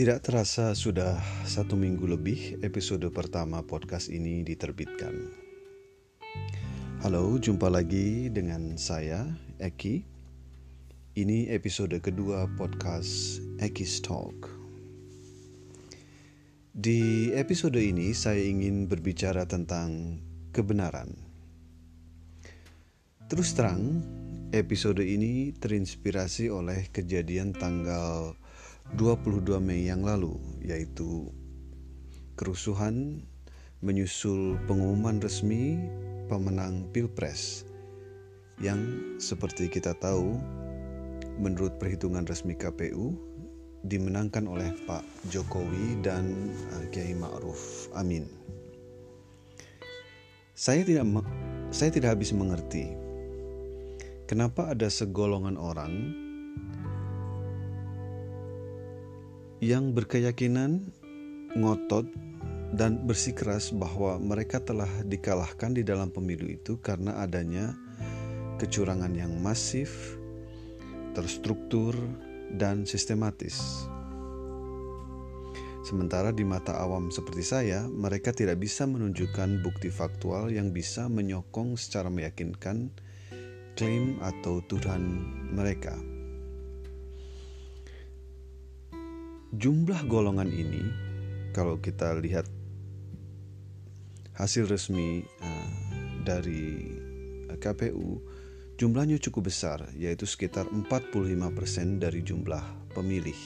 Tidak terasa sudah satu minggu lebih episode pertama podcast ini diterbitkan. Halo, jumpa lagi dengan saya, Eki. Ini episode kedua podcast Eki's Talk. Di episode ini saya ingin berbicara tentang kebenaran. Terus terang, episode ini terinspirasi oleh kejadian tanggal 22 Mei yang lalu, yaitu kerusuhan menyusul pengumuman resmi pemenang Pilpres yang seperti kita tahu menurut perhitungan resmi KPU dimenangkan oleh Pak Jokowi dan uh, Kiai Ma'ruf Amin. Saya tidak saya tidak habis mengerti kenapa ada segolongan orang yang berkeyakinan ngotot dan bersikeras bahwa mereka telah dikalahkan di dalam pemilu itu karena adanya kecurangan yang masif, terstruktur, dan sistematis. Sementara di mata awam seperti saya, mereka tidak bisa menunjukkan bukti faktual yang bisa menyokong secara meyakinkan klaim atau tuduhan mereka. Jumlah golongan ini kalau kita lihat hasil resmi uh, dari KPU jumlahnya cukup besar yaitu sekitar 45% dari jumlah pemilih.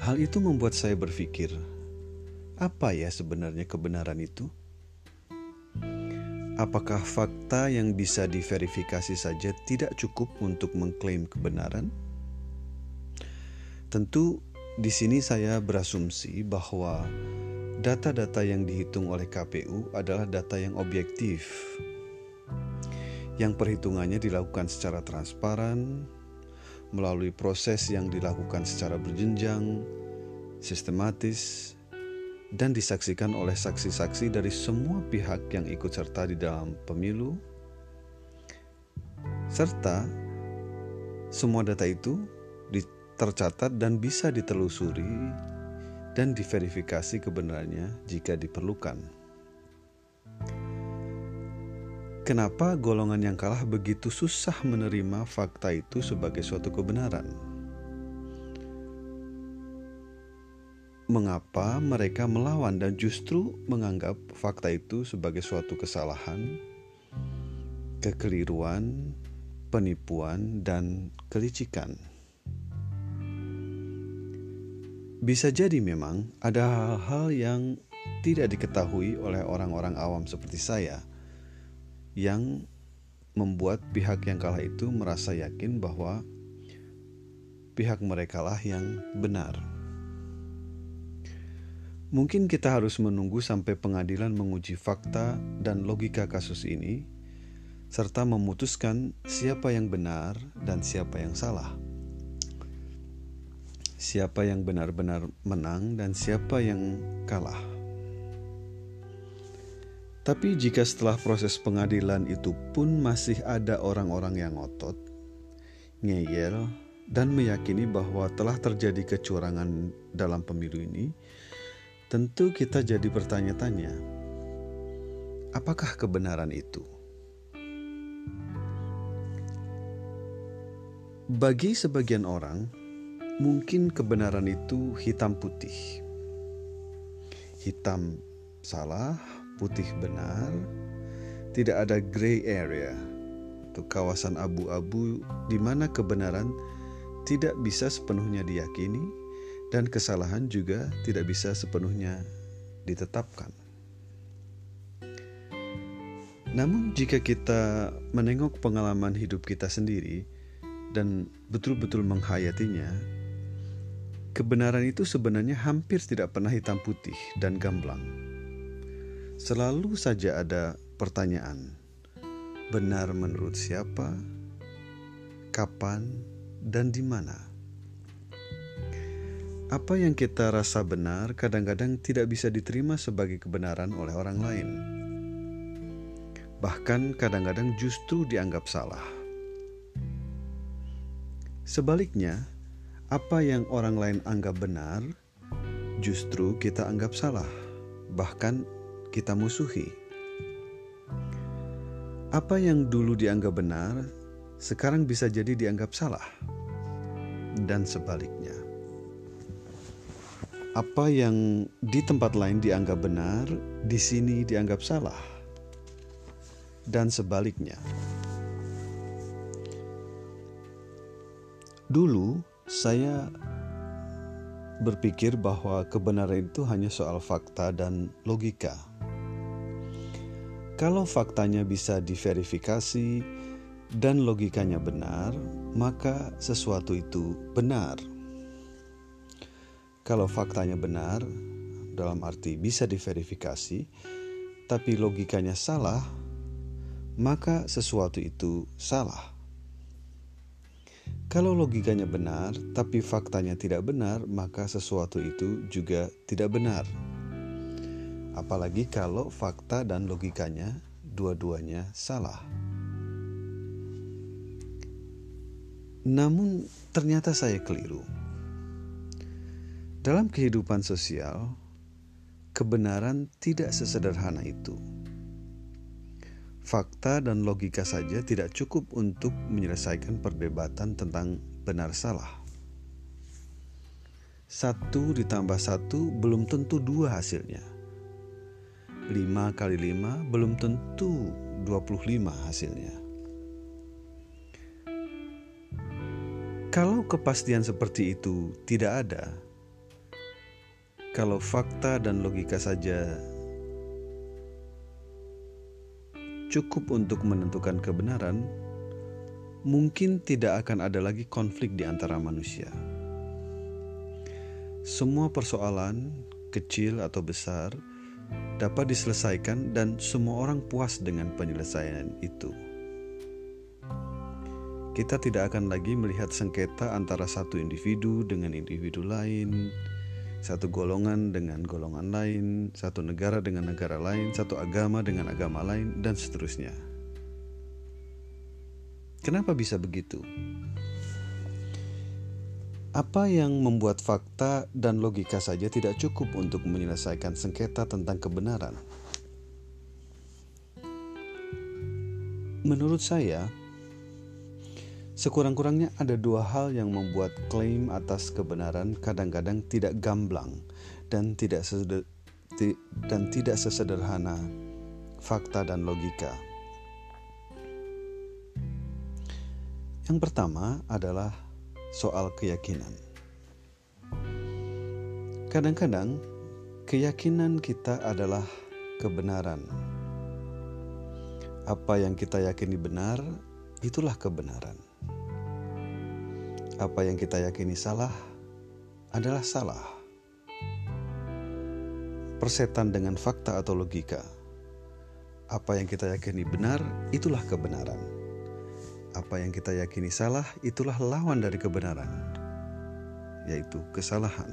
Hal itu membuat saya berpikir, apa ya sebenarnya kebenaran itu? Apakah fakta yang bisa diverifikasi saja tidak cukup untuk mengklaim kebenaran? Tentu di sini saya berasumsi bahwa data-data yang dihitung oleh KPU adalah data yang objektif. Yang perhitungannya dilakukan secara transparan melalui proses yang dilakukan secara berjenjang, sistematis, dan disaksikan oleh saksi-saksi dari semua pihak yang ikut serta di dalam pemilu, serta semua data itu tercatat dan bisa ditelusuri dan diverifikasi kebenarannya jika diperlukan. Kenapa golongan yang kalah begitu susah menerima fakta itu sebagai suatu kebenaran? Mengapa mereka melawan dan justru menganggap fakta itu sebagai suatu kesalahan, kekeliruan, penipuan, dan kelicikan? Bisa jadi memang ada hal-hal yang tidak diketahui oleh orang-orang awam seperti saya yang membuat pihak yang kalah itu merasa yakin bahwa pihak mereka lah yang benar. Mungkin kita harus menunggu sampai pengadilan menguji fakta dan logika kasus ini, serta memutuskan siapa yang benar dan siapa yang salah siapa yang benar-benar menang dan siapa yang kalah. Tapi jika setelah proses pengadilan itu pun masih ada orang-orang yang ngotot, ngeyel, dan meyakini bahwa telah terjadi kecurangan dalam pemilu ini, tentu kita jadi bertanya-tanya, apakah kebenaran itu? Bagi sebagian orang, Mungkin kebenaran itu hitam putih. Hitam salah, putih benar. Tidak ada gray area atau kawasan abu-abu di mana kebenaran tidak bisa sepenuhnya diyakini dan kesalahan juga tidak bisa sepenuhnya ditetapkan. Namun, jika kita menengok pengalaman hidup kita sendiri dan betul-betul menghayatinya, Kebenaran itu sebenarnya hampir tidak pernah hitam putih dan gamblang. Selalu saja ada pertanyaan: benar menurut siapa, kapan, dan di mana? Apa yang kita rasa benar kadang-kadang tidak bisa diterima sebagai kebenaran oleh orang lain. Bahkan kadang-kadang justru dianggap salah. Sebaliknya, apa yang orang lain anggap benar, justru kita anggap salah, bahkan kita musuhi. Apa yang dulu dianggap benar, sekarang bisa jadi dianggap salah, dan sebaliknya. Apa yang di tempat lain dianggap benar, di sini dianggap salah, dan sebaliknya. Dulu saya berpikir bahwa kebenaran itu hanya soal fakta dan logika. Kalau faktanya bisa diverifikasi dan logikanya benar, maka sesuatu itu benar. Kalau faktanya benar, dalam arti bisa diverifikasi, tapi logikanya salah, maka sesuatu itu salah. Kalau logikanya benar, tapi faktanya tidak benar, maka sesuatu itu juga tidak benar. Apalagi kalau fakta dan logikanya dua-duanya salah. Namun, ternyata saya keliru. Dalam kehidupan sosial, kebenaran tidak sesederhana itu. Fakta dan logika saja tidak cukup untuk menyelesaikan perdebatan tentang benar salah. Satu ditambah satu belum tentu dua hasilnya. Lima kali lima belum tentu dua puluh lima hasilnya. Kalau kepastian seperti itu tidak ada, kalau fakta dan logika saja cukup untuk menentukan kebenaran, mungkin tidak akan ada lagi konflik di antara manusia. Semua persoalan, kecil atau besar, dapat diselesaikan, dan semua orang puas dengan penyelesaian itu. Kita tidak akan lagi melihat sengketa antara satu individu dengan individu lain satu golongan dengan golongan lain, satu negara dengan negara lain, satu agama dengan agama lain, dan seterusnya. Kenapa bisa begitu? Apa yang membuat fakta dan logika saja tidak cukup untuk menyelesaikan sengketa tentang kebenaran? Menurut saya, Sekurang-kurangnya ada dua hal yang membuat klaim atas kebenaran kadang-kadang tidak gamblang dan tidak seder, dan tidak sesederhana fakta dan logika. Yang pertama adalah soal keyakinan. Kadang-kadang keyakinan kita adalah kebenaran. Apa yang kita yakini benar, itulah kebenaran apa yang kita yakini salah adalah salah. Persetan dengan fakta atau logika. Apa yang kita yakini benar, itulah kebenaran. Apa yang kita yakini salah, itulah lawan dari kebenaran, yaitu kesalahan.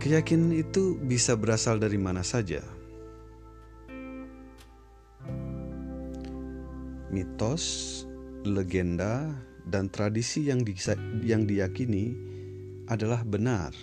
Keyakinan itu bisa berasal dari mana saja. Mitos, legenda, dan tradisi yang, di, yang diyakini adalah benar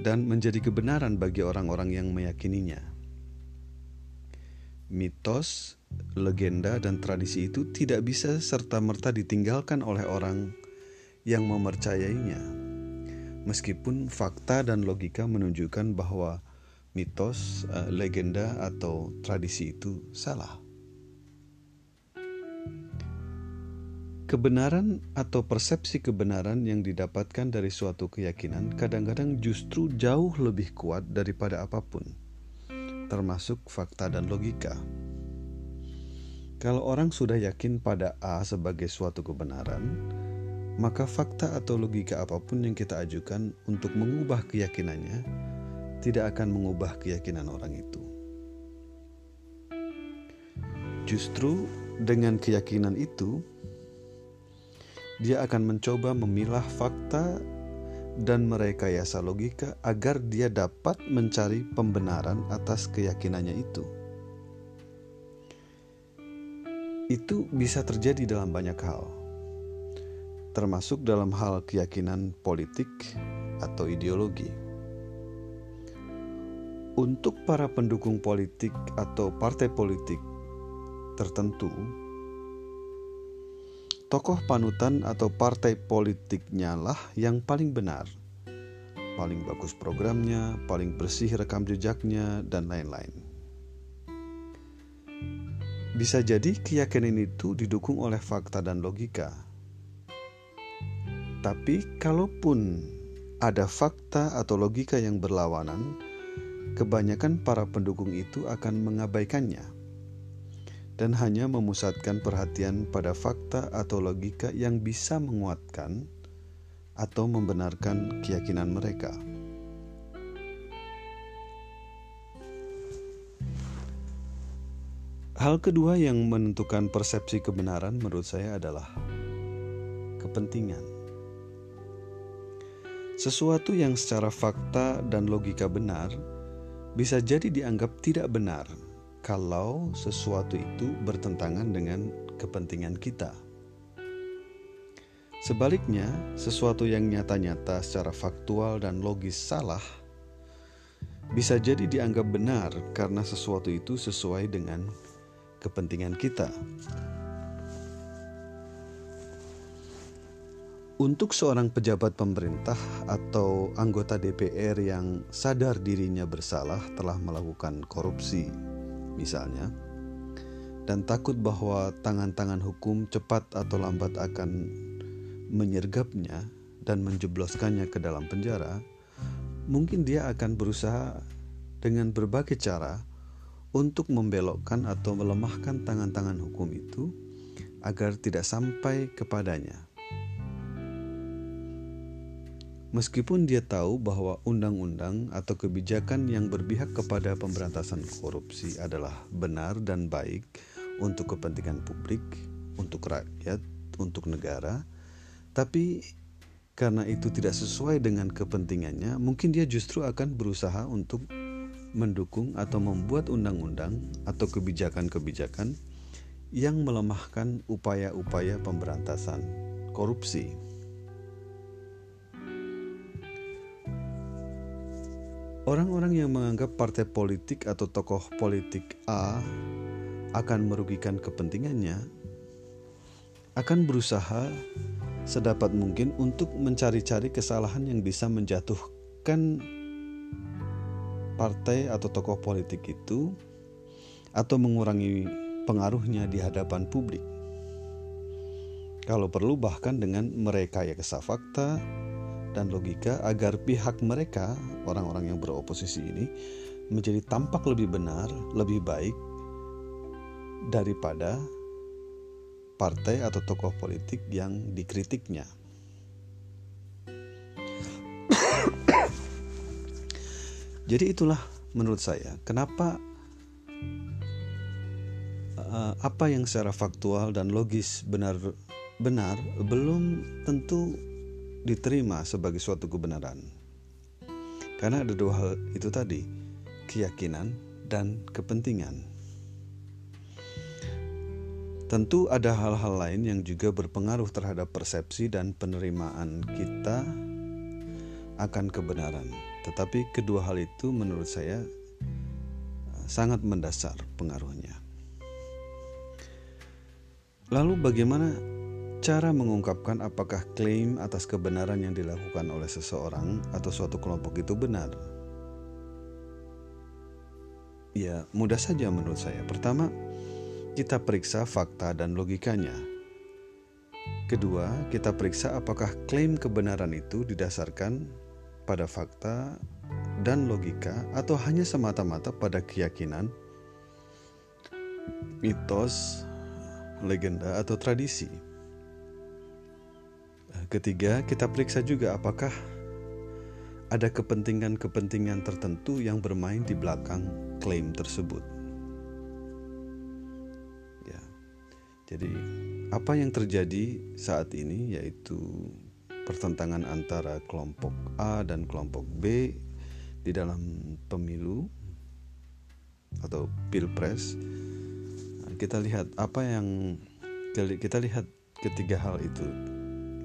dan menjadi kebenaran bagi orang-orang yang meyakininya. Mitos, legenda, dan tradisi itu tidak bisa serta-merta ditinggalkan oleh orang yang mempercayainya, meskipun fakta dan logika menunjukkan bahwa mitos, eh, legenda, atau tradisi itu salah. Kebenaran atau persepsi kebenaran yang didapatkan dari suatu keyakinan kadang-kadang justru jauh lebih kuat daripada apa pun, termasuk fakta dan logika. Kalau orang sudah yakin pada A sebagai suatu kebenaran, maka fakta atau logika apa pun yang kita ajukan untuk mengubah keyakinannya tidak akan mengubah keyakinan orang itu. Justru dengan keyakinan itu, dia akan mencoba memilah fakta dan merekayasa logika agar dia dapat mencari pembenaran atas keyakinannya itu. Itu bisa terjadi dalam banyak hal. termasuk dalam hal keyakinan politik atau ideologi. Untuk para pendukung politik atau partai politik tertentu, tokoh panutan atau partai politiknya lah yang paling benar, paling bagus programnya, paling bersih rekam jejaknya, dan lain-lain. Bisa jadi keyakinan itu didukung oleh fakta dan logika. Tapi kalaupun ada fakta atau logika yang berlawanan, kebanyakan para pendukung itu akan mengabaikannya dan hanya memusatkan perhatian pada fakta atau logika yang bisa menguatkan atau membenarkan keyakinan mereka. Hal kedua yang menentukan persepsi kebenaran menurut saya adalah kepentingan. Sesuatu yang secara fakta dan logika benar bisa jadi dianggap tidak benar kalau sesuatu itu bertentangan dengan kepentingan kita. Sebaliknya, sesuatu yang nyata-nyata secara faktual dan logis salah bisa jadi dianggap benar karena sesuatu itu sesuai dengan kepentingan kita. Untuk seorang pejabat pemerintah atau anggota DPR yang sadar dirinya bersalah telah melakukan korupsi misalnya, dan takut bahwa tangan-tangan hukum cepat atau lambat akan menyergapnya dan menjebloskannya ke dalam penjara, mungkin dia akan berusaha dengan berbagai cara untuk membelokkan atau melemahkan tangan-tangan hukum itu agar tidak sampai kepadanya. Meskipun dia tahu bahwa undang-undang atau kebijakan yang berpihak kepada pemberantasan korupsi adalah benar dan baik untuk kepentingan publik, untuk rakyat, untuk negara, tapi karena itu tidak sesuai dengan kepentingannya, mungkin dia justru akan berusaha untuk mendukung atau membuat undang-undang atau kebijakan-kebijakan yang melemahkan upaya-upaya pemberantasan korupsi. Orang-orang yang menganggap partai politik atau tokoh politik A akan merugikan kepentingannya akan berusaha sedapat mungkin untuk mencari-cari kesalahan yang bisa menjatuhkan partai atau tokoh politik itu atau mengurangi pengaruhnya di hadapan publik. Kalau perlu bahkan dengan merekayasa fakta dan logika agar pihak mereka, orang-orang yang beroposisi ini, menjadi tampak lebih benar, lebih baik daripada partai atau tokoh politik yang dikritiknya. Jadi itulah menurut saya kenapa uh, apa yang secara faktual dan logis benar benar belum tentu diterima sebagai suatu kebenaran. Karena ada dua hal itu tadi, keyakinan dan kepentingan. Tentu ada hal-hal lain yang juga berpengaruh terhadap persepsi dan penerimaan kita akan kebenaran. Tetapi kedua hal itu menurut saya sangat mendasar pengaruhnya. Lalu bagaimana Cara mengungkapkan apakah klaim atas kebenaran yang dilakukan oleh seseorang atau suatu kelompok itu benar. Ya, mudah saja menurut saya. Pertama, kita periksa fakta dan logikanya. Kedua, kita periksa apakah klaim kebenaran itu didasarkan pada fakta dan logika atau hanya semata-mata pada keyakinan, mitos, legenda, atau tradisi. Ketiga, kita periksa juga apakah ada kepentingan-kepentingan tertentu yang bermain di belakang klaim tersebut. Ya. Jadi, apa yang terjadi saat ini yaitu pertentangan antara kelompok A dan kelompok B di dalam pemilu atau pilpres. Kita lihat apa yang kita lihat ketiga hal itu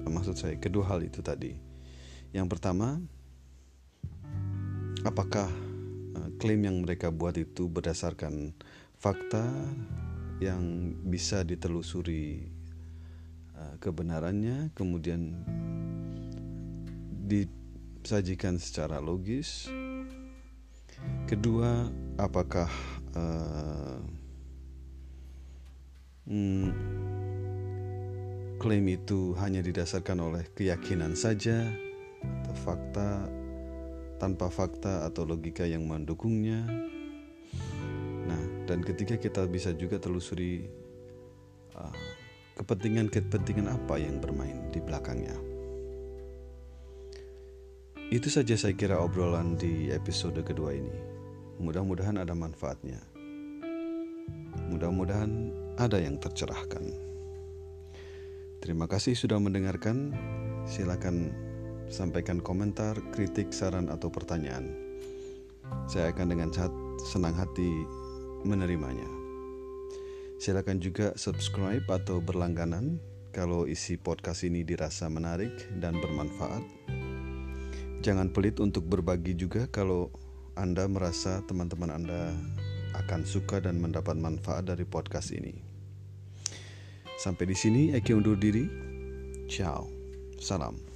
maksud saya kedua hal itu tadi. Yang pertama, apakah uh, klaim yang mereka buat itu berdasarkan fakta yang bisa ditelusuri uh, kebenarannya, kemudian disajikan secara logis. Kedua, apakah uh, hmm, klaim itu hanya didasarkan oleh keyakinan saja atau fakta tanpa fakta atau logika yang mendukungnya. Nah, dan ketika kita bisa juga telusuri uh, kepentingan-kepentingan apa yang bermain di belakangnya. Itu saja saya kira obrolan di episode kedua ini. Mudah-mudahan ada manfaatnya. Mudah-mudahan ada yang tercerahkan. Terima kasih sudah mendengarkan. Silakan sampaikan komentar, kritik, saran atau pertanyaan. Saya akan dengan senang hati menerimanya. Silakan juga subscribe atau berlangganan kalau isi podcast ini dirasa menarik dan bermanfaat. Jangan pelit untuk berbagi juga kalau Anda merasa teman-teman Anda akan suka dan mendapat manfaat dari podcast ini. Sampai di sini Eki undur diri. Ciao. Salam.